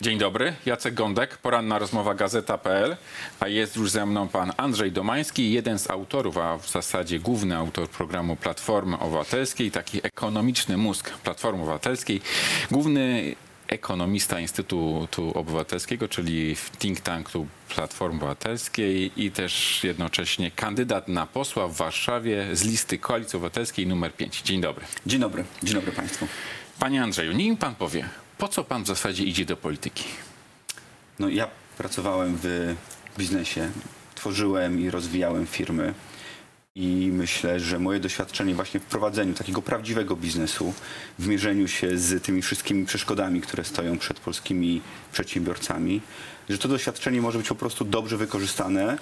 Dzień dobry, Jacek Gądek, poranna rozmowa Gazeta.pl, a jest już ze mną pan Andrzej Domański, jeden z autorów, a w zasadzie główny autor programu Platformy Obywatelskiej, taki ekonomiczny mózg Platformy Obywatelskiej, główny ekonomista Instytutu Obywatelskiego, czyli w think tanku Platformy Obywatelskiej i też jednocześnie kandydat na posła w Warszawie z listy Koalicji Obywatelskiej numer 5. Dzień dobry. Dzień dobry, dzień dobry Państwu. Panie Andrzeju, mi pan powie, po co pan w zasadzie idzie do polityki? No, ja pracowałem w biznesie, tworzyłem i rozwijałem firmy i myślę, że moje doświadczenie właśnie w prowadzeniu takiego prawdziwego biznesu, w mierzeniu się z tymi wszystkimi przeszkodami, które stoją przed polskimi przedsiębiorcami, że to doświadczenie może być po prostu dobrze wykorzystane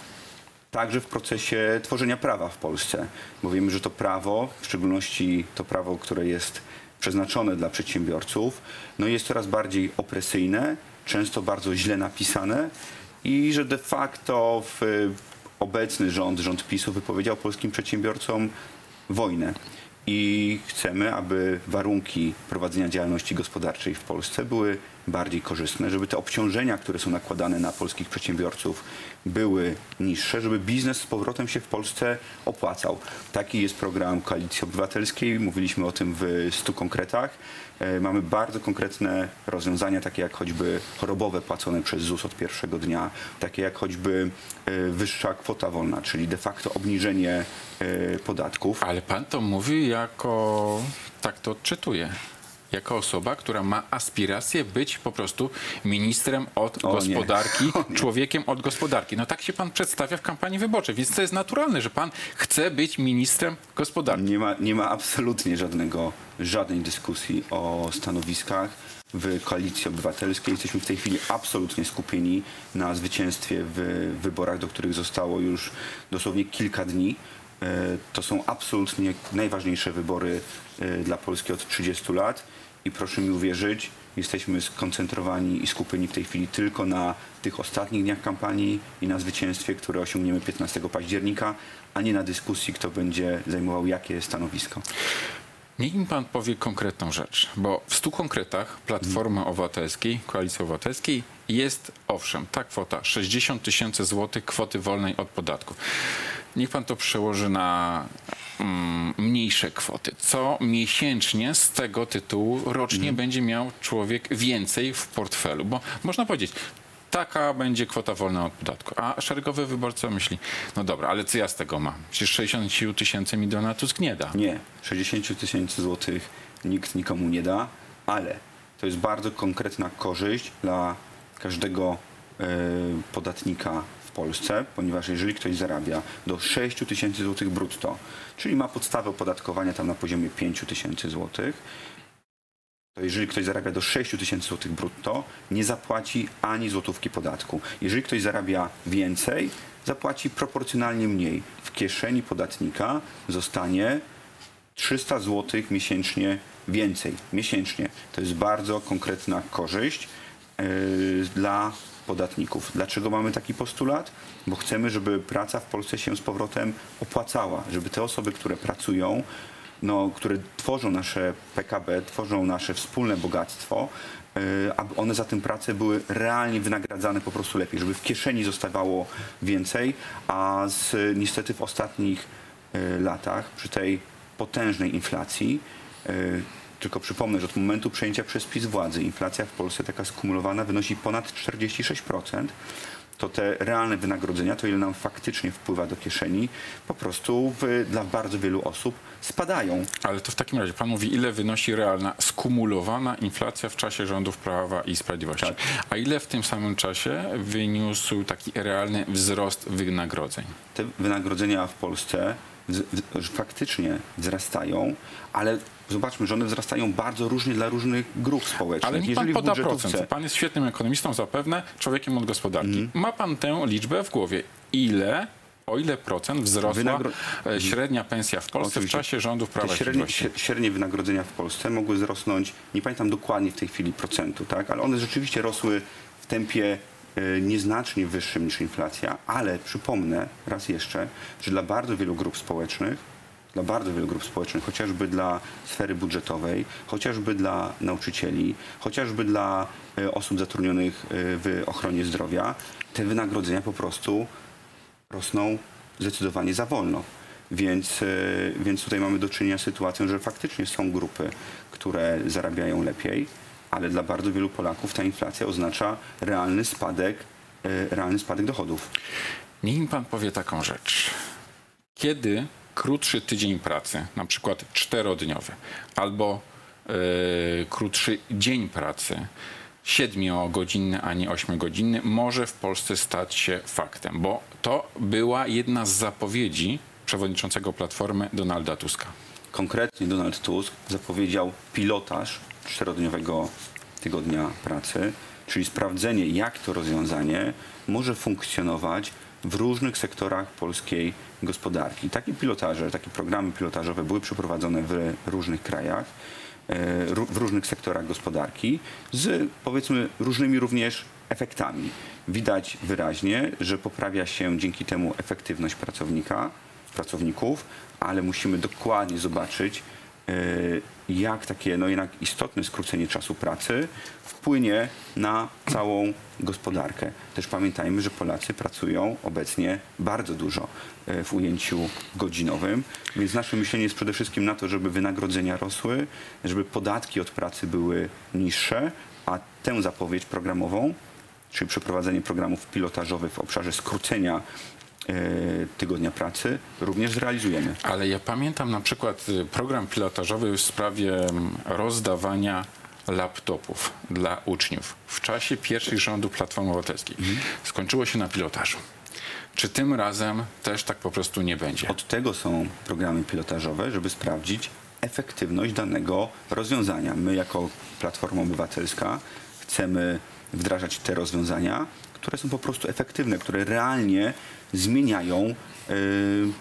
także w procesie tworzenia prawa w Polsce, bo wiemy, że to prawo, w szczególności to prawo, które jest przeznaczone dla przedsiębiorców, no jest coraz bardziej opresyjne, często bardzo źle napisane i że de facto w, obecny rząd, rząd PiSu wypowiedział polskim przedsiębiorcom wojnę. I chcemy, aby warunki prowadzenia działalności gospodarczej w Polsce były bardziej korzystne, żeby te obciążenia, które są nakładane na polskich przedsiębiorców, były niższe, żeby biznes z powrotem się w Polsce opłacał. Taki jest program Koalicji Obywatelskiej. Mówiliśmy o tym w stu konkretach. E, Mamy bardzo konkretne rozwiązania, takie jak choćby chorobowe płacone przez ZUS od pierwszego dnia, takie jak choćby e, wyższa kwota wolna, czyli de facto obniżenie e, podatków. Ale pan to mówi jako, tak to odczytuję, jako osoba, która ma aspirację być po prostu ministrem od O gospodarki, nie. człowiekiem od gospodarki. No tak się pan przedstawia w kampanii wyborczej, więc to jest naturalne, że pan chce być ministrem gospodarki. Nie ma, nie ma absolutnie żadnego, żadnej dyskusji o stanowiskach w Koalicji Obywatelskiej. Jesteśmy w tej chwili absolutnie skupieni na zwycięstwie w wyborach, do których zostało już dosłownie kilka dni. E, To są absolutnie najważniejsze wybory e, dla Polski od 30 lat i proszę mi uwierzyć, jesteśmy skoncentrowani i skupieni w tej chwili tylko na tych ostatnich dniach kampanii i na zwycięstwie, które osiągniemy 15 października, a nie na dyskusji, kto będzie zajmował jakie stanowisko. Niech mi pan powie konkretną rzecz, bo w stu konkretach Platformy Obywatelskiej, Koalicji Obywatelskiej jest owszem ta kwota 60 tysięcy złotych kwoty wolnej od podatku. Niech pan to przełoży na mm, mniejsze kwoty. Co miesięcznie z tego tytułu rocznie będzie miał człowiek więcej w portfelu? Bo można powiedzieć, taka będzie kwota wolna od podatku. A szeregowy wyborca myśli, no dobra, ale co ja z tego mam? Przecież 60 tysięcy mi Donald Tusk nie da. Nie, 60 tysięcy złotych nikt nikomu nie da, ale to jest bardzo konkretna korzyść dla każdego e, podatnika Polsce, ponieważ jeżeli ktoś zarabia do 6 tysięcy złotych brutto, czyli ma podstawę opodatkowania tam na poziomie 5 tysięcy złotych, to jeżeli ktoś zarabia do 6 tysięcy złotych brutto, nie zapłaci ani złotówki podatku. Jeżeli ktoś zarabia więcej, zapłaci proporcjonalnie mniej. W kieszeni podatnika zostanie 300 zł miesięcznie więcej. Miesięcznie. To jest bardzo konkretna korzyść yy, dla podatników. Dlaczego mamy taki postulat? Bo chcemy, żeby praca w Polsce się z powrotem opłacała, żeby te osoby, które pracują, no, które tworzą nasze PKB, tworzą nasze wspólne bogactwo, yy, aby one za tę pracę były realnie wynagradzane po prostu lepiej, żeby w kieszeni zostawało więcej, a z, niestety w ostatnich yy, latach przy tej potężnej inflacji, yy, tylko przypomnę, że od momentu przejęcia przez PiS władzy inflacja w Polsce taka skumulowana wynosi ponad 46%, to te realne wynagrodzenia, to ile nam faktycznie wpływa do kieszeni, po prostu w, dla bardzo wielu osób spadają. Ale to w takim razie pan mówi, ile wynosi realna, skumulowana inflacja w czasie rządów Prawa i Sprawiedliwości. Tak. A ile w tym samym czasie wyniósł taki realny wzrost wynagrodzeń? Te wynagrodzenia w Polsce faktycznie wzrastają, ale zobaczmy, że one wzrastają bardzo różnie dla różnych grup społecznych. Ale niech pan poda procent. Pan jest świetnym ekonomistą, zapewne człowiekiem od gospodarki. Mhm. Ma pan tę liczbę w głowie. Ile, o ile procent wzrosła Wynagro- e, średnia pensja w Polsce Oczywiście. w czasie rządów Prawa Te średnie, średnie wynagrodzenia w Polsce mogły wzrosnąć, nie pamiętam dokładnie w tej chwili procentu, tak, ale one rzeczywiście rosły w tempie nieznacznie wyższym niż inflacja, ale przypomnę raz jeszcze, że dla bardzo wielu grup społecznych dla bardzo wielu grup społecznych, chociażby dla sfery budżetowej, chociażby dla nauczycieli, chociażby dla e, osób zatrudnionych e, w ochronie zdrowia, te wynagrodzenia po prostu rosną zdecydowanie za wolno. Więc, e, więc tutaj mamy do czynienia z sytuacją, że faktycznie są grupy, które zarabiają lepiej, ale dla bardzo wielu Polaków ta inflacja oznacza realny spadek, e, realny spadek dochodów. Niech mi pan powie taką rzecz. Kiedy krótszy tydzień pracy, na przykład czterodniowy, albo e, krótszy dzień pracy, siedmiogodzinny, a nie ośmiogodzinny, może w Polsce stać się faktem, bo to była jedna z zapowiedzi przewodniczącego Platformy Donalda Tuska. Konkretnie Donald Tusk zapowiedział pilotaż czterodniowego tygodnia pracy, czyli sprawdzenie, jak to rozwiązanie może funkcjonować w różnych sektorach polskiej gospodarki. Takie pilotaże, takie programy pilotażowe były przeprowadzone w różnych krajach, e, w różnych sektorach gospodarki z powiedzmy różnymi również efektami. Widać wyraźnie, że poprawia się dzięki temu efektywność pracownika, pracowników, ale musimy dokładnie zobaczyć, e, jak takie no jednak istotne skrócenie czasu pracy wpłynie na całą gospodarkę. Też pamiętajmy, że Polacy pracują obecnie bardzo dużo e, w ujęciu godzinowym, więc nasze myślenie jest przede wszystkim na to, żeby wynagrodzenia rosły, żeby podatki od pracy były niższe, a tę zapowiedź programową, czyli przeprowadzenie programów pilotażowych w obszarze skrócenia tygodnia pracy również zrealizujemy. Ale ja pamiętam na przykład y, program pilotażowy w sprawie mm, rozdawania laptopów dla uczniów w czasie pierwszych rządów Platformy Obywatelskiej. Skończyło się na pilotażu. Czy tym razem też tak po prostu nie będzie? Od tego są programy pilotażowe, żeby sprawdzić efektywność danego rozwiązania. My jako Platforma Obywatelska chcemy wdrażać te rozwiązania, które są po prostu efektywne, które realnie zmieniają y,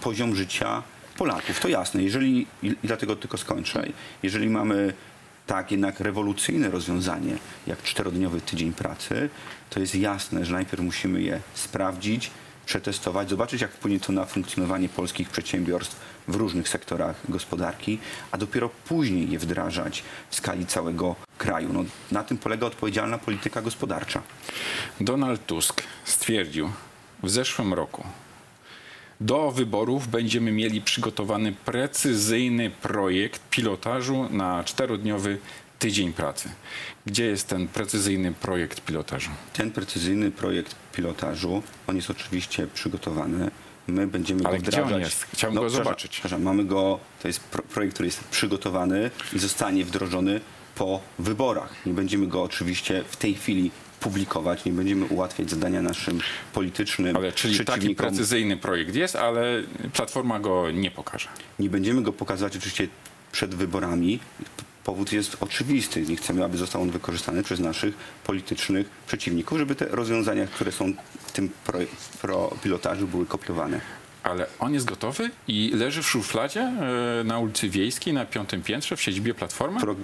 poziom życia Polaków. To jasne. Jeżeli, i dlatego tylko skończę, jeżeli mamy tak jednak rewolucyjne rozwiązanie jak czterodniowy tydzień pracy, to jest jasne, że najpierw musimy je sprawdzić, przetestować, zobaczyć jak wpłynie to na funkcjonowanie polskich przedsiębiorstw w różnych sektorach gospodarki, a dopiero później je wdrażać w skali całego kraju. No, na tym polega odpowiedzialna polityka gospodarcza. Donald Tusk stwierdził w zeszłym roku, do wyborów będziemy mieli przygotowany precyzyjny projekt pilotażu na czterodniowy tydzień pracy. Gdzie jest ten precyzyjny projekt pilotażu? Ten precyzyjny projekt pilotażu, on jest oczywiście przygotowany. My będziemy Ale go gdzie wdrażać. on jest? Chciałbym go przepraszam, zobaczyć. Przepraszam, mamy go, to jest pro, projekt, który jest przygotowany i zostanie wdrożony po wyborach. Nie będziemy go oczywiście w tej chwili publikować, nie będziemy ułatwiać zadania naszym politycznym Ale czyli taki przeciwnikom. precyzyjny projekt jest, ale Platforma go nie pokaże. Nie będziemy go pokazywać oczywiście przed wyborami. Powód jest oczywisty. Nie chcemy, aby został on wykorzystany przez naszych politycznych przeciwników, żeby te rozwiązania, które są w tym pro, pro pilotażu, były kopiowane. Ale on jest gotowy i leży w szufladzie e, na ulicy Wiejskiej na piątym piętrze w siedzibie Platformy? Pro,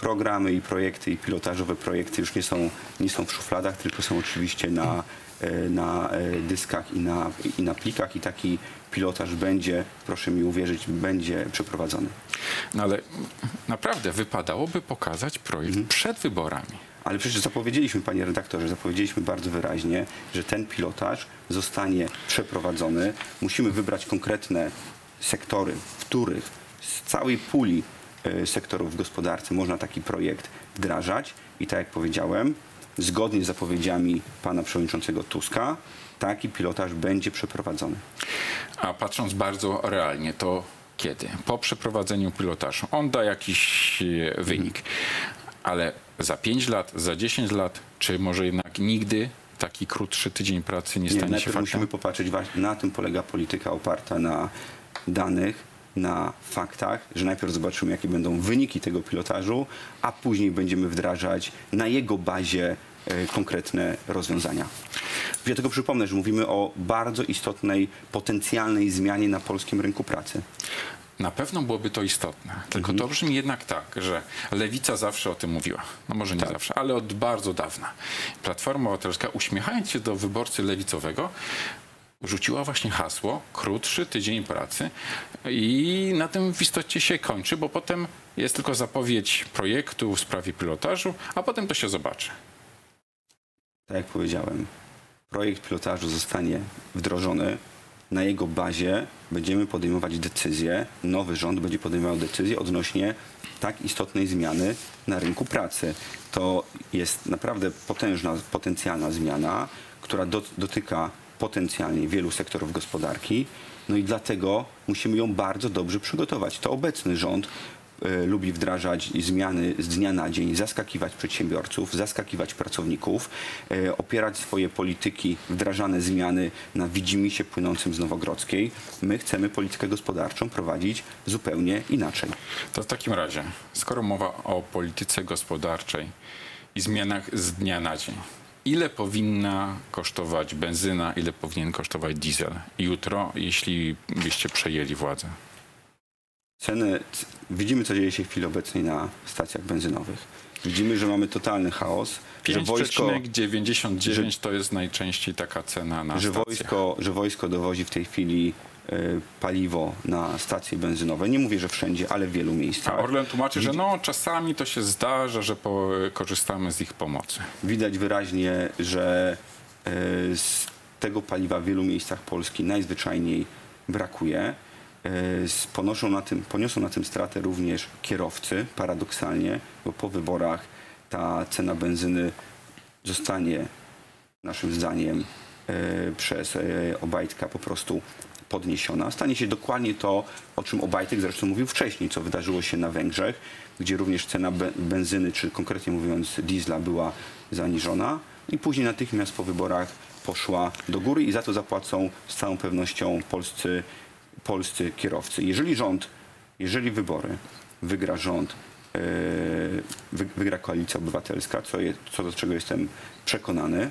programy i projekty i pilotażowe projekty już nie są, nie są w szufladach, tylko są oczywiście na, e, na e, dyskach i na, i na plikach i taki pilotaż będzie, proszę mi uwierzyć, będzie przeprowadzony. No ale naprawdę wypadałoby pokazać projekt Mhm. przed wyborami. Ale przecież zapowiedzieliśmy, panie redaktorze, zapowiedzieliśmy bardzo wyraźnie, że ten pilotaż zostanie przeprowadzony. Musimy wybrać konkretne sektory, w których z całej puli sektorów w gospodarce można taki projekt wdrażać. I tak jak powiedziałem, zgodnie z zapowiedziami pana przewodniczącego Tuska, taki pilotaż będzie przeprowadzony. A patrząc bardzo realnie, to kiedy? Po przeprowadzeniu pilotażu. On da jakiś e, wynik, ale za 5 lat, za 10 lat, czy może jednak nigdy taki krótszy tydzień pracy nie Nie, stanie się faktem? musimy popatrzeć, właśnie na tym polega polityka oparta na danych, na faktach, że najpierw zobaczymy, jakie będą wyniki tego pilotażu, a później będziemy wdrażać na jego bazie e, konkretne rozwiązania. Ja tylko przypomnę, że mówimy o bardzo istotnej, potencjalnej zmianie na polskim rynku pracy. Na pewno byłoby to istotne. Tylko Mhm. to brzmi jednak tak, że lewica zawsze o tym mówiła. No może nie Tak. zawsze, ale od bardzo dawna. Platforma Obywatelska, uśmiechając się do wyborcy lewicowego, rzuciła właśnie hasło krótszy tydzień pracy i na tym w istocie się kończy, bo potem jest tylko zapowiedź projektu w sprawie pilotażu, a potem to się zobaczy. Tak jak powiedziałem, projekt pilotażu zostanie wdrożony. Na jego bazie będziemy podejmować decyzje, nowy rząd będzie podejmował decyzje odnośnie tak istotnej zmiany na rynku pracy. To jest naprawdę potężna, potencjalna zmiana, która do, dotyka potencjalnie wielu sektorów gospodarki. No i dlatego musimy ją bardzo dobrze przygotować. To obecny rząd e, lubi wdrażać zmiany z dnia na dzień, zaskakiwać przedsiębiorców, zaskakiwać pracowników, e, opierać swoje polityki, wdrażane zmiany na widzimisię płynącym z Nowogrodzkiej. My chcemy politykę gospodarczą prowadzić zupełnie inaczej. To w takim razie, skoro mowa o polityce gospodarczej i zmianach z dnia na dzień, ile powinna kosztować benzyna, ile powinien kosztować diesel jutro, jeśli byście przejęli władzę? Ceny, widzimy co dzieje się w chwili obecnej na stacjach benzynowych. Widzimy, że mamy totalny chaos, że wojsko, 5,99 to jest najczęściej taka cena na że stacjach. wojsko, że wojsko dowozi w tej chwili paliwo na stacje benzynowe. Nie mówię, że wszędzie, ale w wielu miejscach. A Orlen tłumaczy, że no czasami to się zdarza, że po, korzystamy z ich pomocy. Widać wyraźnie, że e, z tego paliwa w wielu miejscach Polski najzwyczajniej brakuje. E, Ponoszą na tym, poniosą na tym stratę również kierowcy, paradoksalnie, bo po wyborach ta cena benzyny zostanie naszym zdaniem e, przez e, Obajtka po prostu podniesiona. Stanie się dokładnie to, o czym Obajtek zresztą mówił wcześniej, co wydarzyło się na Węgrzech, gdzie również cena be- benzyny, czy konkretnie mówiąc diesla była zaniżona i później natychmiast po wyborach poszła do góry i za to zapłacą z całą pewnością polscy, polscy kierowcy. Jeżeli rząd, jeżeli wybory wygra rząd, wy- wygra koalicja obywatelska, co, je, co do czego jestem przekonany e,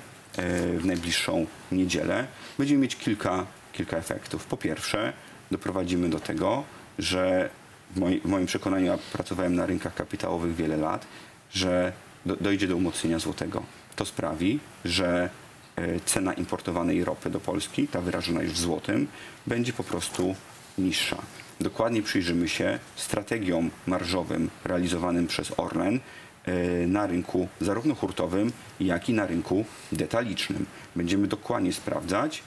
w najbliższą niedzielę, będziemy mieć kilka, kilka efektów. Po pierwsze, doprowadzimy do tego, że w, moi, w moim przekonaniu, ja pracowałem na rynkach kapitałowych wiele lat, że do, dojdzie do umocnienia złotego. To sprawi, że e, cena importowanej ropy do Polski, ta wyrażona już w złotym, będzie po prostu niższa. Dokładnie przyjrzymy się strategiom marżowym realizowanym przez Orlen e, na rynku zarówno hurtowym, jak i na rynku detalicznym. Będziemy dokładnie sprawdzać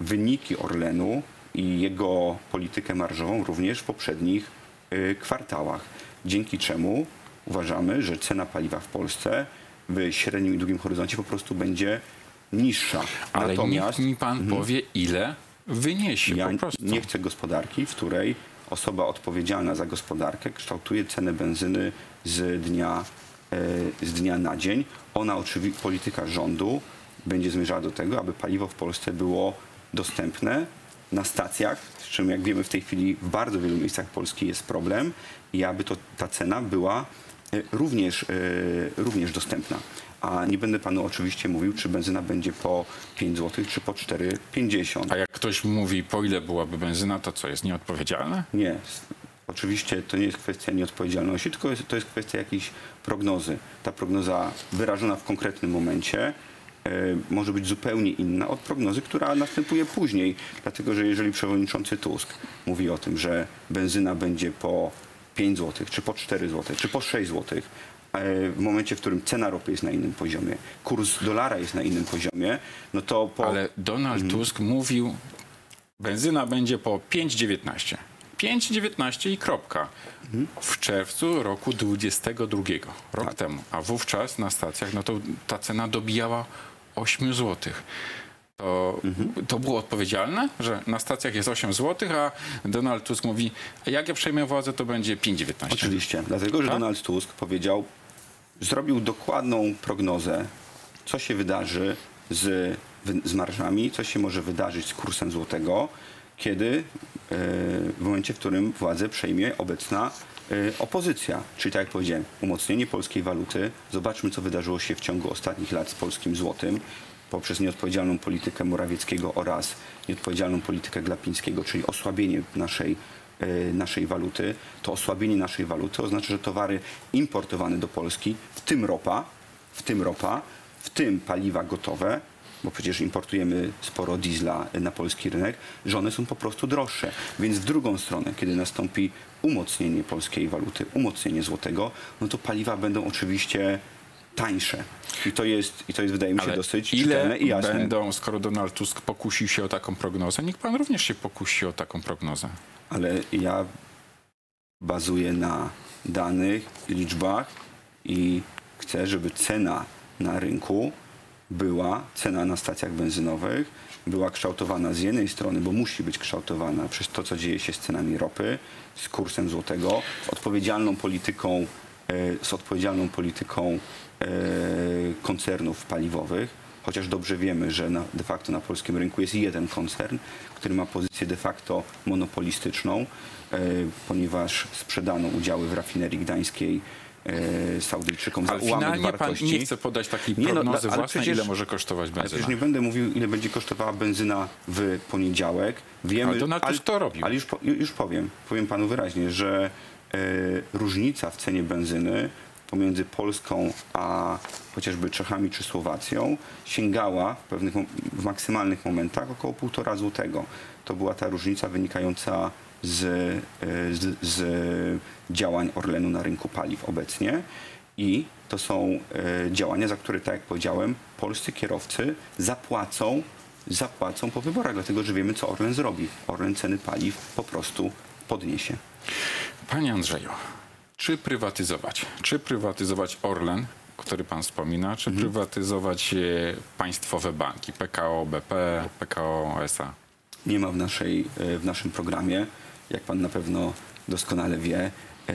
wyniki Orlenu i jego politykę marżową również w poprzednich e, kwartałach. Dzięki czemu uważamy, że cena paliwa w Polsce w średnim i długim horyzoncie po prostu będzie niższa. Ale Natomiast niech mi pan Mhm. powie, ile wyniesie ja po prostu. nie chcę gospodarki, w której osoba odpowiedzialna za gospodarkę kształtuje cenę benzyny z dnia, e, z dnia na dzień. Ona oczywiście, polityka rządu będzie zmierzała do tego, aby paliwo w Polsce było dostępne na stacjach, z czym jak wiemy w tej chwili w bardzo wielu miejscach Polski jest problem i aby to, ta cena była e, również, e, również dostępna. A nie będę panu oczywiście mówił, czy benzyna będzie po 5 zł, czy po 4,50. A jak ktoś mówi, po ile byłaby benzyna, to co, jest nieodpowiedzialne? Nie. Oczywiście to nie jest kwestia nieodpowiedzialności, tylko jest, to jest kwestia jakiejś prognozy. Ta prognoza wyrażona w konkretnym momencie może być zupełnie inna od prognozy, która następuje później. Dlatego, że jeżeli przewodniczący Tusk mówi o tym, że benzyna będzie po 5 zł, czy po 4 zł, czy po 6 zł, e, w momencie, w którym cena ropy jest na innym poziomie, kurs dolara jest na innym poziomie, no to po... Ale Donald Tusk mówił, benzyna będzie po 5,19. 5,19 i kropka. W czerwcu roku 22, rok temu. A wówczas na stacjach, no to ta cena dobijała 8 zł. To, to było odpowiedzialne, że na stacjach jest 8 zł, a Donald Tusk mówi, jak ja przejmę władzę, to będzie 5,19. Oczywiście, dlatego że Tak? Donald Tusk powiedział, zrobił dokładną prognozę, co się wydarzy z, z marżami, co się może wydarzyć z kursem złotego, kiedy e, w momencie, w którym władzę przejmie obecna opozycja. Czyli tak jak powiedziałem, umocnienie polskiej waluty. Zobaczmy, co wydarzyło się w ciągu ostatnich lat z polskim złotym poprzez nieodpowiedzialną politykę Morawieckiego oraz nieodpowiedzialną politykę Glapińskiego, czyli osłabienie naszej e, naszej waluty, to osłabienie naszej waluty oznacza, że towary importowane do Polski, w tym ropa, w tym ropa, w tym paliwa gotowe, bo przecież importujemy sporo diesla na polski rynek, że one są po prostu droższe. Więc w drugą stronę, kiedy nastąpi umocnienie polskiej waluty, umocnienie złotego, no to paliwa będą oczywiście tańsze. I to jest, i to jest wydaje mi się, Ale dosyć ile i jasne. będą, skoro Donald Tusk pokusił się o taką prognozę, niech pan również się pokusi o taką prognozę. ale ja bazuję na danych, liczbach i chcę, żeby cena na rynku była, cena na stacjach benzynowych była kształtowana z jednej strony, bo musi być kształtowana przez to, co dzieje się z cenami ropy, z kursem złotego, z odpowiedzialną polityką, e, z odpowiedzialną polityką e, koncernów paliwowych, chociaż dobrze wiemy, że na, de facto na polskim rynku jest jeden koncern, który ma pozycję de facto monopolistyczną, e, ponieważ sprzedano udziały w rafinerii gdańskiej e, Saudyjczykom za Ale ułamek finalnie pan wartości. nie chce podać takiej Nie, no, prognozy ale własnej, przecież- ile może kosztować Ale benzyna. przecież nie będę mówił, ile będzie kosztowała benzyna w poniedziałek. Wiemy, Ale Donald Tusk to robił. Ale już, po, już powiem, powiem panu wyraźnie, że e, różnica w cenie benzyny pomiędzy Polską a chociażby Czechami czy Słowacją sięgała w pewnych mom- w maksymalnych momentach około półtora złotego. To była ta różnica wynikająca z, e, z, z działań Orlenu na rynku paliw obecnie. I to są e, działania, za które, tak jak powiedziałem, polscy kierowcy zapłacą, zapłacą po wyborach, dlatego że wiemy, co Orlen zrobi. Orlen ceny paliw po prostu podniesie. Panie Andrzeju, czy prywatyzować? Czy prywatyzować Orlen, który pan wspomina, czy Mhm. prywatyzować e, państwowe banki, PKO, BP, PKO SA? Nie ma w, naszej, w naszym programie, jak pan na pewno doskonale wie, e,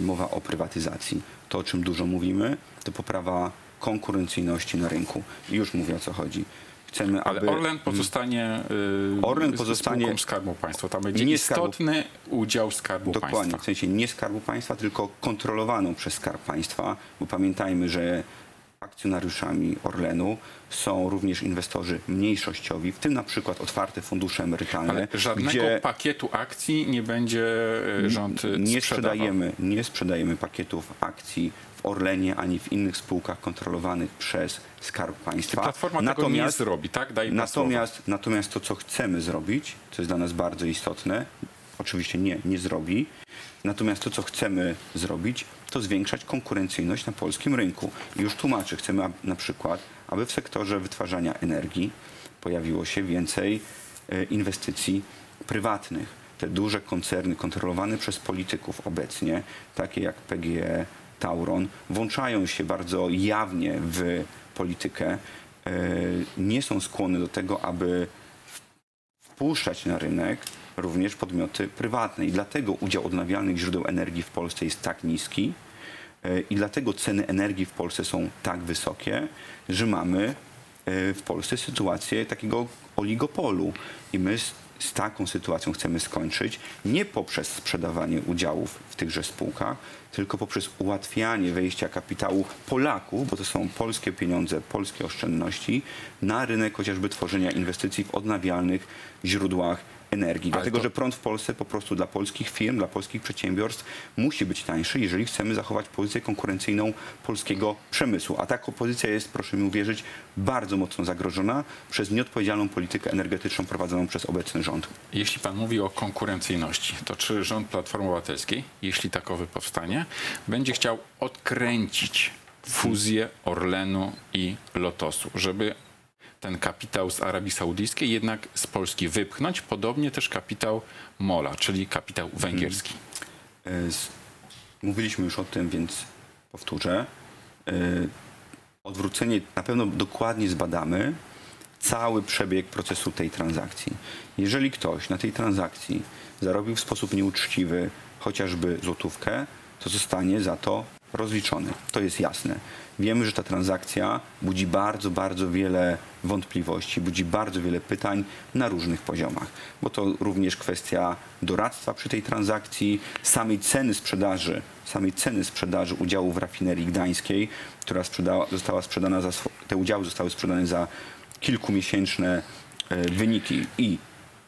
mowa o prywatyzacji. To, o czym dużo mówimy, to poprawa konkurencyjności na rynku. I już mówię, o co chodzi. Chcemy, Ale aby... Orlen pozostanie, y, Orlen pozostanie- Skarbu Państwa. Tam będzie Nie istotny udział Skarbu Dokładnie, Państwa. w sensie nie Skarbu Państwa, tylko kontrolowaną przez Skarb Państwa, bo pamiętajmy, że akcjonariuszami Orlenu są również inwestorzy mniejszościowi, w tym na przykład otwarte fundusze emerytalne, Ale żadnego gdzie pakietu akcji nie będzie y, rząd y, nie sprzedawał. sprzedajemy, nie sprzedajemy pakietów akcji w Orlenie ani w innych spółkach kontrolowanych przez Skarb Państwa. Platforma tego nie zrobi, tak? Daj. Natomiast, natomiast to, co chcemy zrobić, co jest dla nas bardzo istotne, oczywiście nie, nie zrobi, natomiast to, co chcemy zrobić, to zwiększać konkurencyjność na polskim rynku. Już tłumaczę, chcemy na przykład, aby w sektorze wytwarzania energii pojawiło się więcej e, inwestycji prywatnych. Te duże koncerny kontrolowane przez polityków obecnie, takie jak PGE, Tauron, włączają się bardzo jawnie w politykę, e, nie są skłonne do tego, aby wpuszczać na rynek również podmioty prywatne. I dlatego udział odnawialnych źródeł energii w Polsce jest tak niski e, i dlatego ceny energii w Polsce są tak wysokie, że mamy e, w Polsce sytuację takiego oligopolu. I my z, z taką sytuacją chcemy skończyć nie poprzez sprzedawanie udziałów w tychże spółkach, tylko poprzez ułatwianie wejścia kapitału Polaków, bo to są polskie pieniądze, polskie oszczędności, na rynek chociażby tworzenia inwestycji w odnawialnych źródłach energii. Ale Dlatego, to- że prąd w Polsce po prostu dla polskich firm, dla polskich przedsiębiorstw musi być tańszy, jeżeli chcemy zachować pozycję konkurencyjną polskiego przemysłu. A ta pozycja jest, proszę mi uwierzyć, bardzo mocno zagrożona przez nieodpowiedzialną politykę energetyczną prowadzoną przez obecny rząd. Jeśli pan mówi o konkurencyjności, to czy rząd Platformy Obywatelskiej, jeśli takowy powstanie, będzie chciał odkręcić fuzję Orlenu i Lotosu, żeby ten kapitał z Arabii Saudyjskiej jednak z Polski wypchnąć, podobnie też kapitał MOLA, czyli kapitał węgierski. E, z- Mówiliśmy już o tym, więc powtórzę. E, Odwrócenie na pewno dokładnie zbadamy cały przebieg procesu tej transakcji. Jeżeli ktoś na tej transakcji zarobił w sposób nieuczciwy chociażby złotówkę, to zostanie za to rozliczony. To jest jasne. Wiemy, że ta transakcja budzi bardzo, bardzo wiele wątpliwości, budzi bardzo wiele pytań na różnych poziomach, bo to również kwestia doradztwa przy tej transakcji, samej ceny sprzedaży, samej ceny sprzedaży udziału w rafinerii gdańskiej, która sprzedała, została sprzedana za, te udziały zostały sprzedane za kilkumiesięczne e, wyniki i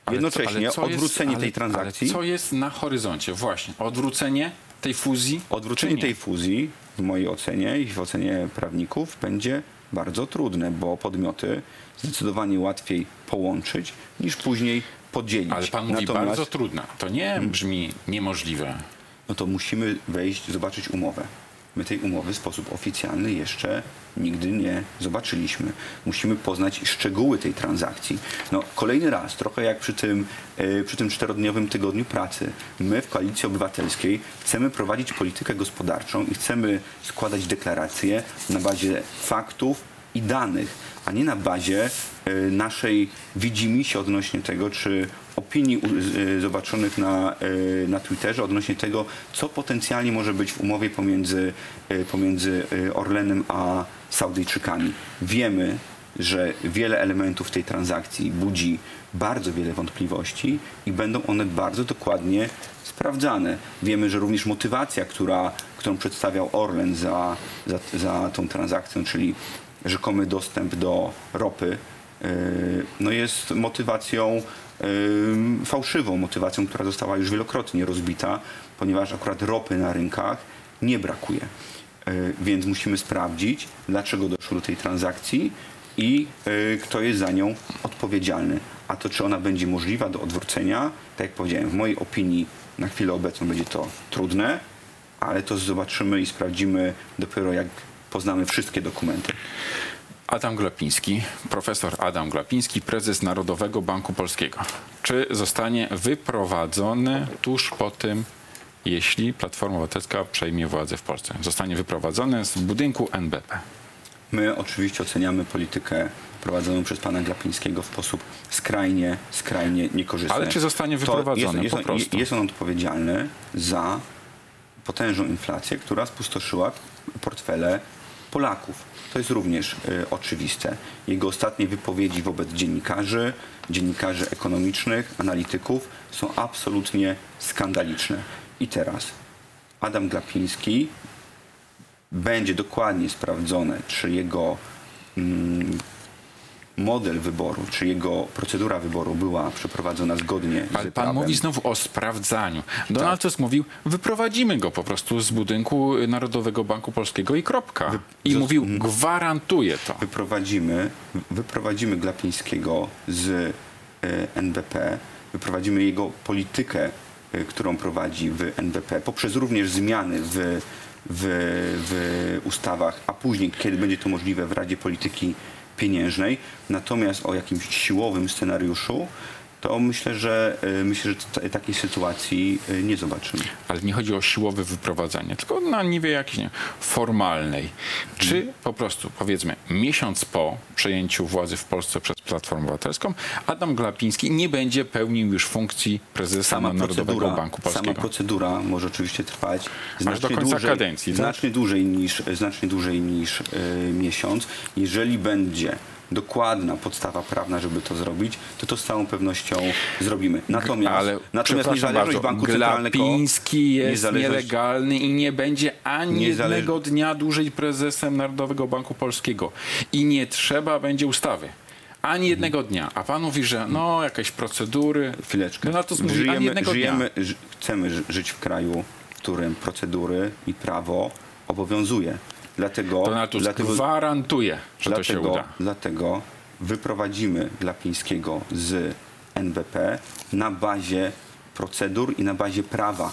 Ale jednocześnie co- ale co jest- odwrócenie ale- tej transakcji, co jest na horyzoncie? Właśnie, odwrócenie tej fuzji? odwrócenie tej fuzji w mojej ocenie i w ocenie prawników będzie bardzo trudne, bo podmioty zdecydowanie łatwiej połączyć niż później podzielić. Ale pan mówi Natomiast, bardzo trudna. To nie Hmm. brzmi niemożliwe. no to musimy wejść, zobaczyć umowę. My tej umowy w sposób oficjalny jeszcze nigdy nie zobaczyliśmy. Musimy poznać szczegóły tej transakcji. No, kolejny raz, trochę jak przy tym, e, przy tym czterodniowym tygodniu pracy, my w Koalicji Obywatelskiej chcemy prowadzić politykę gospodarczą i chcemy składać deklaracje na bazie faktów i danych, a nie na bazie e, naszej widzimisię odnośnie tego, czy opinii e, zobaczonych na, e, na Twitterze odnośnie tego, co potencjalnie może być w umowie pomiędzy, e, pomiędzy Orlenem a Saudyjczykami. Wiemy, że wiele elementów tej transakcji budzi bardzo wiele wątpliwości i będą one bardzo dokładnie sprawdzane. Wiemy, że również motywacja, która, którą przedstawiał Orlen za, za, za tą transakcją, czyli rzekomy dostęp do ropy, no jest motywacją fałszywą, motywacją, która została już wielokrotnie rozbita, ponieważ akurat ropy na rynkach nie brakuje. Yy, Więc musimy sprawdzić, dlaczego doszło do tej transakcji i yy, kto jest za nią odpowiedzialny. A to, czy ona będzie możliwa do odwrócenia, tak jak powiedziałem, w mojej opinii na chwilę obecną będzie to trudne, ale to zobaczymy i sprawdzimy dopiero jak poznamy wszystkie dokumenty. Adam Glapiński, profesor Adam Glapiński, prezes Narodowego Banku Polskiego. Czy zostanie wyprowadzony tuż po tym, jeśli Platforma Obywatelska przejmie władzę w Polsce? Zostanie wyprowadzony z budynku NBP. My oczywiście oceniamy politykę prowadzoną przez pana Glapińskiego w sposób skrajnie, skrajnie niekorzystny. Ale czy zostanie wyprowadzony jest, po jest, prostu? Jest on odpowiedzialny za potężną inflację, która spustoszyła portfele Polaków. To jest również y, oczywiste. Jego ostatnie wypowiedzi wobec dziennikarzy, dziennikarzy ekonomicznych, analityków są absolutnie skandaliczne. I teraz Adam Glapiński będzie dokładnie sprawdzone, czy jego mm, model wyboru, czy jego procedura wyboru była przeprowadzona zgodnie z Ale pan prawem. mówi znowu o sprawdzaniu. Tak. Donald Tusk mówił, wyprowadzimy go po prostu z budynku Narodowego Banku Polskiego i kropka. I mówił, gwarantuję to. wyprowadzimy, wyprowadzimy Glapińskiego z e, NBP, wyprowadzimy jego politykę, e, którą prowadzi w NBP, poprzez również zmiany w, w, w ustawach, a później, kiedy będzie to możliwe, w Radzie Polityki Pieniężnej. Natomiast o jakimś siłowym scenariuszu, to myślę, że e, myślę, że takiej sytuacji e, nie zobaczymy. Ale nie chodzi o siłowe wyprowadzanie, tylko na niwie jakiejś nie, formalnej. Czy po prostu, powiedzmy, miesiąc po przejęciu władzy w Polsce przez Platformę Obywatelską, Adam Glapiński nie będzie pełnił już funkcji prezesa sama Narodowego procedura, Banku sama Polskiego? procedura może oczywiście trwać do końca dłużej, kadencji, tak? znacznie dłużej niż, znacznie dłużej niż e, miesiąc. Jeżeli będzie dokładna podstawa prawna, żeby to zrobić, to to z całą pewnością zrobimy. Natomiast, Ale natomiast niezależność bardzo, Banku Centralnego... Glapiński jest nielegalny i nie będzie ani Niezależ- jednego dnia dłużej prezesem Narodowego Banku Polskiego. I nie trzeba będzie ustawy. Ani jednego dnia. A pan mówi, że no, jakieś procedury. Chwileczkę. Donald Tusk mówi, ani żyjemy, jednego dnia. żyjemy, ży, chcemy ży- żyć w kraju, w którym procedury i prawo obowiązuje. Dlatego, Donald Tusk dlatego, gwarantuje, że to się dlatego, uda. dlatego wyprowadzimy Glapińskiego z NBP na bazie procedur i na bazie prawa.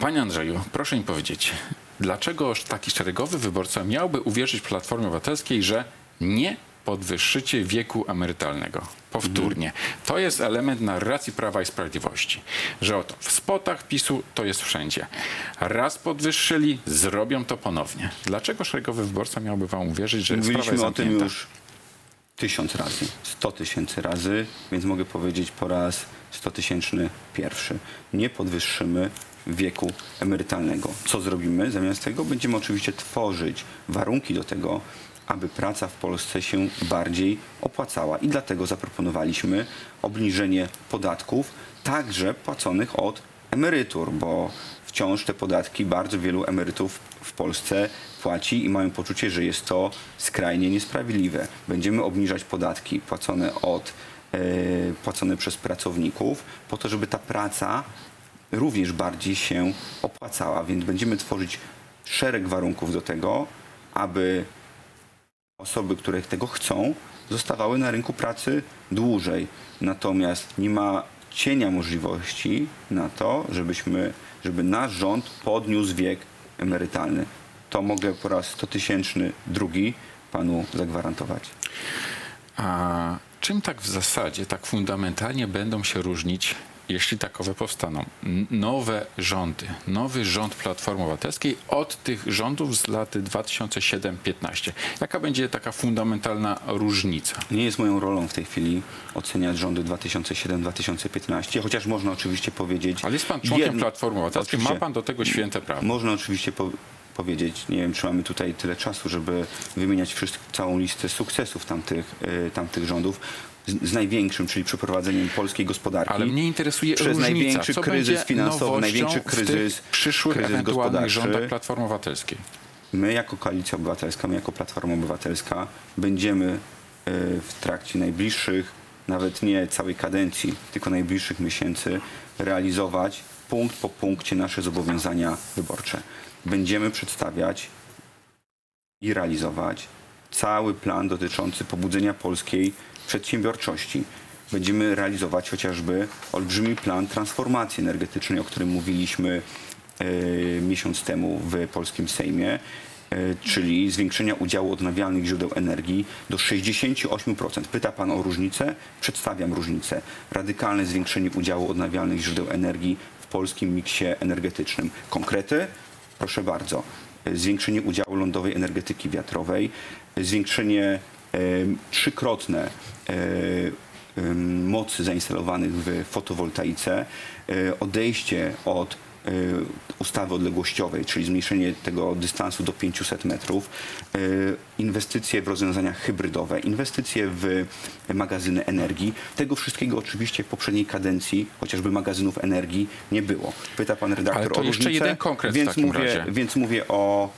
Panie Andrzeju, proszę mi powiedzieć, dlaczego taki szeregowy wyborca miałby uwierzyć Platformie Obywatelskiej, że nie podwyższycie wieku emerytalnego? Powtórnie. To jest element narracji Prawa i Sprawiedliwości, że oto w spotach PiSu to jest wszędzie. Raz podwyższyli, zrobią to ponownie. Dlaczego szeregowy wyborca miałby wam uwierzyć, że sprawa Mówiliśmy jest o tym zamknięta? już tysiąc razy, sto tysięcy razy, więc mogę powiedzieć po raz sto tysięczny pierwszy. Nie podwyższymy wieku emerytalnego. Co zrobimy? Zamiast tego będziemy oczywiście tworzyć warunki do tego, aby praca w Polsce się bardziej opłacała. I dlatego zaproponowaliśmy obniżenie podatków, także płaconych od emerytur, bo wciąż te podatki bardzo wielu emerytów w Polsce płaci i mają poczucie, że jest to skrajnie niesprawiedliwe. Będziemy obniżać podatki płacone od e, płacone przez pracowników po to, żeby ta praca również bardziej się opłacała, więc będziemy tworzyć szereg warunków do tego, aby osoby, które tego chcą, zostawały na rynku pracy dłużej. Natomiast nie ma cienia możliwości na to, żebyśmy, żeby nasz rząd podniósł wiek emerytalny. To mogę po raz 100 tysięczny drugi panu zagwarantować. A czym tak w zasadzie, tak fundamentalnie będą się różnić, jeśli takowe powstaną, nowe rządy, nowy rząd Platformy Obywatelskiej od tych rządów z lat 2007-15? Jaka będzie taka fundamentalna różnica? Nie jest moją rolą w tej chwili oceniać rządy 2007-2015, chociaż można oczywiście powiedzieć... Ale jest pan członkiem jedno- Platformy Obywatelskiej, ma pan do tego święte prawo. Można oczywiście po, powiedzieć, nie wiem, czy mamy tutaj tyle czasu, żeby wymieniać całą listę sukcesów tamtych, y, tamtych rządów, z, z największym, czyli przeprowadzeniem polskiej gospodarki. Ale mnie interesuje Przez różnica. największy Co kryzys finansowy, największy w kryzys- tych przyszłych kryzys ewentualnych rządach Platformy Obywatelskiej. My jako Koalicja Obywatelska, my jako Platforma Obywatelska będziemy y, w trakcie najbliższych, nawet nie całej kadencji, tylko najbliższych miesięcy realizować punkt po punkcie nasze zobowiązania wyborcze. Będziemy przedstawiać i realizować cały plan dotyczący pobudzenia polskiej przedsiębiorczości. Będziemy realizować chociażby olbrzymi plan transformacji energetycznej, o którym mówiliśmy e, miesiąc temu w polskim Sejmie, e, czyli zwiększenia udziału odnawialnych źródeł energii do 68%. Pyta Pan o różnicę? Przedstawiam różnicę. Radykalne zwiększenie udziału odnawialnych źródeł energii w polskim miksie energetycznym. Konkrety? Proszę bardzo. Zwiększenie udziału lądowej energetyki wiatrowej, zwiększenie trzykrotne e, mocy zainstalowanych w fotowoltaice, e, odejście od e, ustawy odległościowej, czyli zmniejszenie tego dystansu do 500 metrów, inwestycje w rozwiązania hybrydowe, inwestycje w magazyny energii. Tego wszystkiego oczywiście w poprzedniej kadencji, chociażby magazynów energii, nie było. Pyta pan redaktor Ale to o jeszcze różnicę, jeden konkret w więc takim mówię, razie. więc mówię o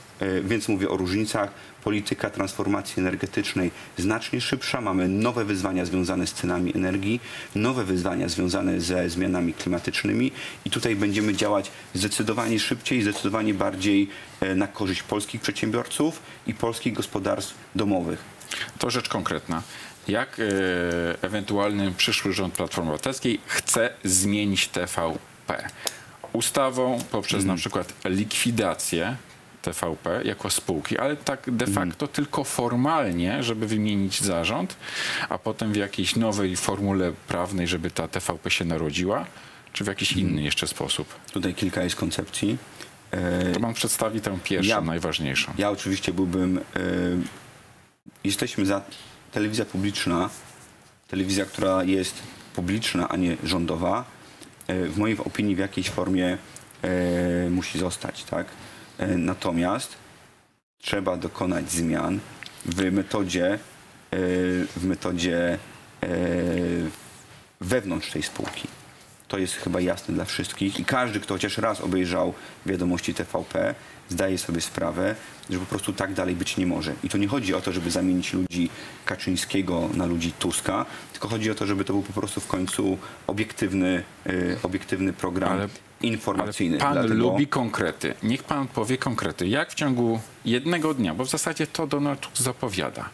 więc mówię o różnicach. Polityka transformacji energetycznej znacznie szybsza. Mamy nowe wyzwania związane z cenami energii, nowe wyzwania związane ze zmianami klimatycznymi i tutaj będziemy działać zdecydowanie szybciej, zdecydowanie bardziej e, na korzyść polskich przedsiębiorców i polskich gospodarstw domowych. To rzecz konkretna. Jak e, ewentualny przyszły rząd Platformy Obywatelskiej chce zmienić TVP? Ustawą poprzez Mhm. na przykład likwidację TVP jako spółki, ale tak de Mhm. facto tylko formalnie, żeby wymienić zarząd, a potem w jakiejś nowej formule prawnej, żeby ta TVP się narodziła, czy w jakiś Mhm. inny jeszcze sposób. Tutaj kilka jest koncepcji. E, To mam przedstawić tę pierwszą, Ja- najważniejszą. Ja oczywiście byłbym. e, jesteśmy za telewizja publiczna, telewizja, która jest publiczna, a nie rządowa. e, w mojej opinii w jakiejś formie musi zostać, tak? E, natomiast trzeba dokonać zmian w metodzie, e, w metodzie e, wewnątrz tej spółki. To jest chyba jasne dla wszystkich i każdy, kto chociaż raz obejrzał wiadomości TVP, zdaje sobie sprawę, że po prostu tak dalej być nie może. I to nie chodzi o to, żeby zamienić ludzi Kaczyńskiego na ludzi Tuska, tylko chodzi o to, żeby to był po prostu w końcu obiektywny, obiektywny program Ale- informacyjny. Ale pan Dlatego- lubi konkrety. Niech pan powie konkrety. Jak w ciągu jednego dnia, bo w zasadzie to Donald Tusk zapowiada,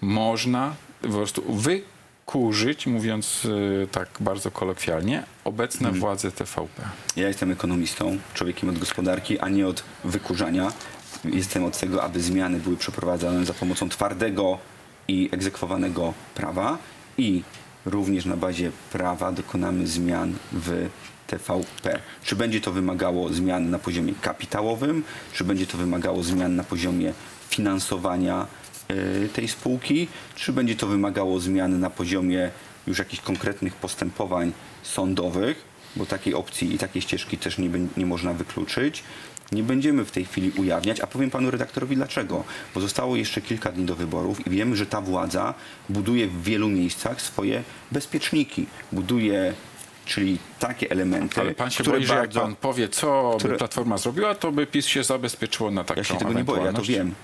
można po prostu wykurzyć, mówiąc y, tak bardzo kolokwialnie, obecne Mhm. władze TVP. Ja jestem ekonomistą, człowiekiem od gospodarki, a nie od wykurzania. Jestem od tego, aby zmiany były przeprowadzane za pomocą twardego i egzekwowanego prawa i również na bazie prawa dokonamy zmian w TVP. Czy będzie to wymagało zmian na poziomie kapitałowym, czy będzie to wymagało zmian na poziomie finansowania y, tej spółki, czy będzie to wymagało zmian na poziomie już jakichś konkretnych postępowań sądowych, bo takiej opcji i takiej ścieżki też nie, nie można wykluczyć. Nie będziemy w tej chwili ujawniać, a powiem panu redaktorowi dlaczego. Bo zostało jeszcze kilka dni do wyborów i wiemy, że ta władza buduje w wielu miejscach swoje bezpieczniki. Buduje, czyli takie elementy, Ale pan się które boi, że jak bardzo... pan powie, co które- by Platforma zrobiła, to by PiS się zabezpieczyło na taką Ja się tego nie boję, ja to ewentualność? wiem.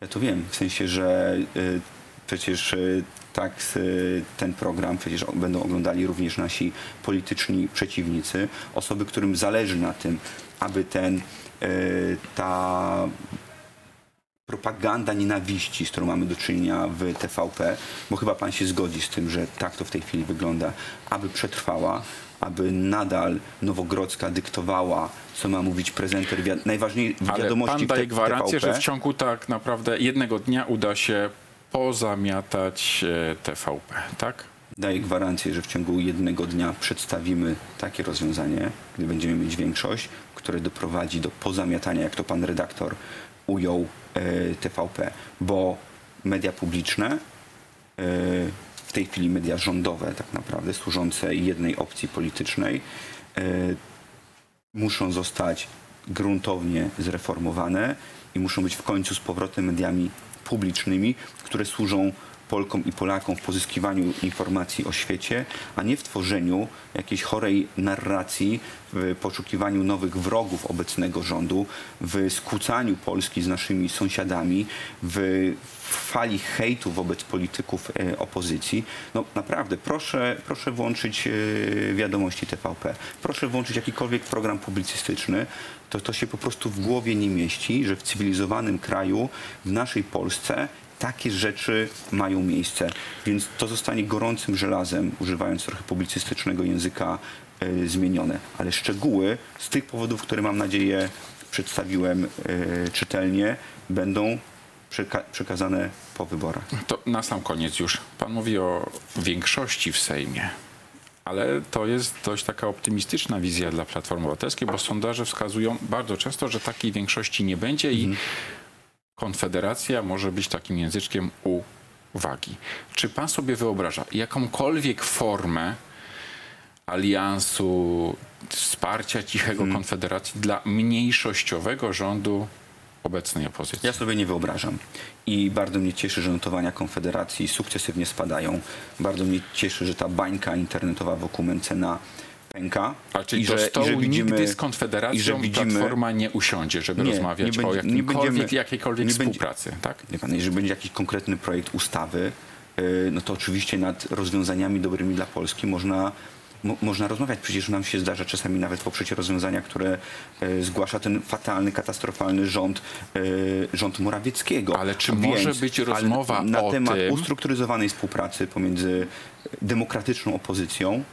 Ja to wiem, w sensie, że y, przecież y, tak y, ten program przecież o- będą oglądali również nasi polityczni przeciwnicy, osoby, którym zależy na tym, aby ten, y, ta propaganda nienawiści, z którą mamy do czynienia w TVP, bo chyba pan się zgodzi z tym, że tak to w tej chwili wygląda, aby przetrwała, aby nadal Nowogrodzka dyktowała, co ma mówić prezenter wi- najważniejszych Ale wiadomości pan daje gwarancję, TVP. że w ciągu tak naprawdę jednego dnia uda się pozamiatać e, TVP, tak? daję gwarancję, że w ciągu jednego dnia przedstawimy takie rozwiązanie, gdy będziemy mieć większość, które doprowadzi do pozamiatania, jak to pan redaktor ujął e, TVP, bo media publiczne, e, w tej chwili media rządowe tak naprawdę, służące jednej opcji politycznej, e, muszą zostać gruntownie zreformowane i muszą być w końcu z powrotem mediami publicznymi, które służą Polkom i Polakom w pozyskiwaniu informacji o świecie, a nie w tworzeniu jakiejś chorej narracji, w poszukiwaniu nowych wrogów obecnego rządu, w skłócaniu Polski z naszymi sąsiadami, w fali hejtu wobec polityków e, opozycji. No naprawdę, proszę, proszę włączyć e, wiadomości TVP. Proszę włączyć jakikolwiek program publicystyczny. To, to się po prostu w głowie nie mieści, że w cywilizowanym kraju, w naszej Polsce takie rzeczy mają miejsce. Więc to zostanie gorącym żelazem, używając trochę publicystycznego języka, e, zmienione. Ale szczegóły z tych powodów, które mam nadzieję przedstawiłem e, czytelnie, będą przeka- przekazane po wyborach. To na sam koniec już. Pan mówi o większości w Sejmie. Ale to jest dość taka optymistyczna wizja dla Platformy Obywatelskiej, bo sondaże wskazują bardzo często, że takiej większości nie będzie i Konfederacja może być takim języczkiem uwagi. Czy pan sobie wyobraża jakąkolwiek formę aliansu, wsparcia cichego Konfederacji dla mniejszościowego rządu obecnej opozycji? Ja sobie nie wyobrażam. I bardzo mnie cieszy, że notowania Konfederacji sukcesywnie spadają. Bardzo mnie cieszy, że ta bańka internetowa wokół Mencena pęka. A czyli I do że- i stołu że widzimy- nigdy z i że Konfederacją widzimy- Platforma nie usiądzie, żeby Nie, rozmawiać nie o będzie- nie jakimkolwiek, będziemy- jakiejkolwiek nie będzie- współpracy, tak? Wie pan, jeżeli będzie jakiś konkretny projekt ustawy, yy, no to oczywiście nad rozwiązaniami dobrymi dla Polski można, mo, można rozmawiać. Przecież nam się zdarza czasami nawet poprzeć rozwiązania, które yy, zgłasza ten fatalny, katastrofalny rząd, yy, rząd Morawieckiego. Ale czy Więc- może być rozmowa na o temat tym- ustrukturyzowanej współpracy pomiędzy demokratyczną opozycją,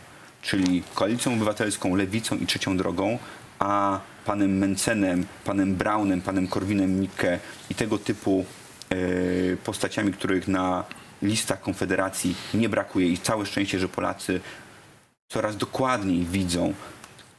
czyli koalicją obywatelską, lewicą i trzecią drogą, a panem Mencenem, panem Braunem, panem Korwinem-Mikke i tego typu e, postaciami, których na listach Konfederacji nie brakuje. I całe szczęście, że Polacy coraz dokładniej widzą,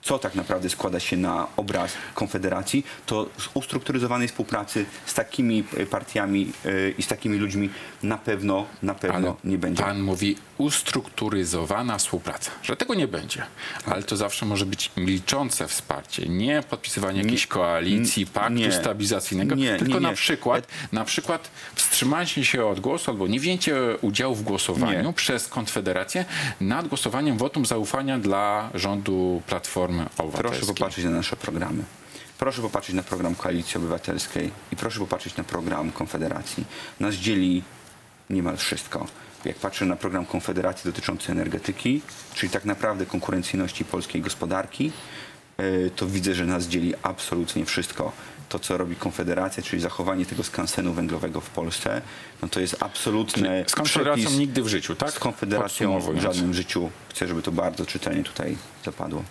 co tak naprawdę składa się na obraz Konfederacji, to z ustrukturyzowanej współpracy z takimi e, partiami e, i z takimi ludźmi na pewno, na pewno Ale nie będzie. pan mówi ustrukturyzowana współpraca, że tego nie będzie. Ale to zawsze może być milczące wsparcie, nie podpisywanie jakiejś koalicji, paktu nie. stabilizacyjnego, Nie, tylko nie, na nie. przykład na przykład wstrzymanie się od głosu albo nie wzięcie udziału w głosowaniu Nie. przez Konfederację nad głosowaniem wotum zaufania dla rządu Platformy Obywatelskiej. Proszę popatrzeć na nasze programy. Proszę popatrzeć na program Koalicji Obywatelskiej i proszę popatrzeć na program Konfederacji. Nas dzieli niemal wszystko. Jak patrzę na program Konfederacji dotyczący energetyki, czyli tak naprawdę konkurencyjności polskiej gospodarki, e, to widzę, że nas dzieli absolutnie wszystko. To, co robi Konfederacja, czyli zachowanie tego skansenu węglowego w Polsce, no to jest absolutne Z Konfederacją przepis- nigdy w życiu, tak? Z Konfederacją w żadnym życiu. Chcę, żeby to bardzo czytelnie tutaj zapadło.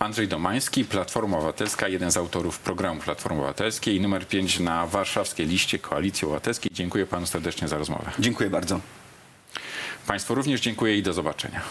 Andrzej Domański, Platforma Obywatelska, jeden z autorów programu Platformy Obywatelskiej, numer 5 na warszawskiej liście Koalicji Obywatelskiej. Dziękuję panu serdecznie za rozmowę. Dziękuję bardzo. Państwu również dziękuję i do zobaczenia.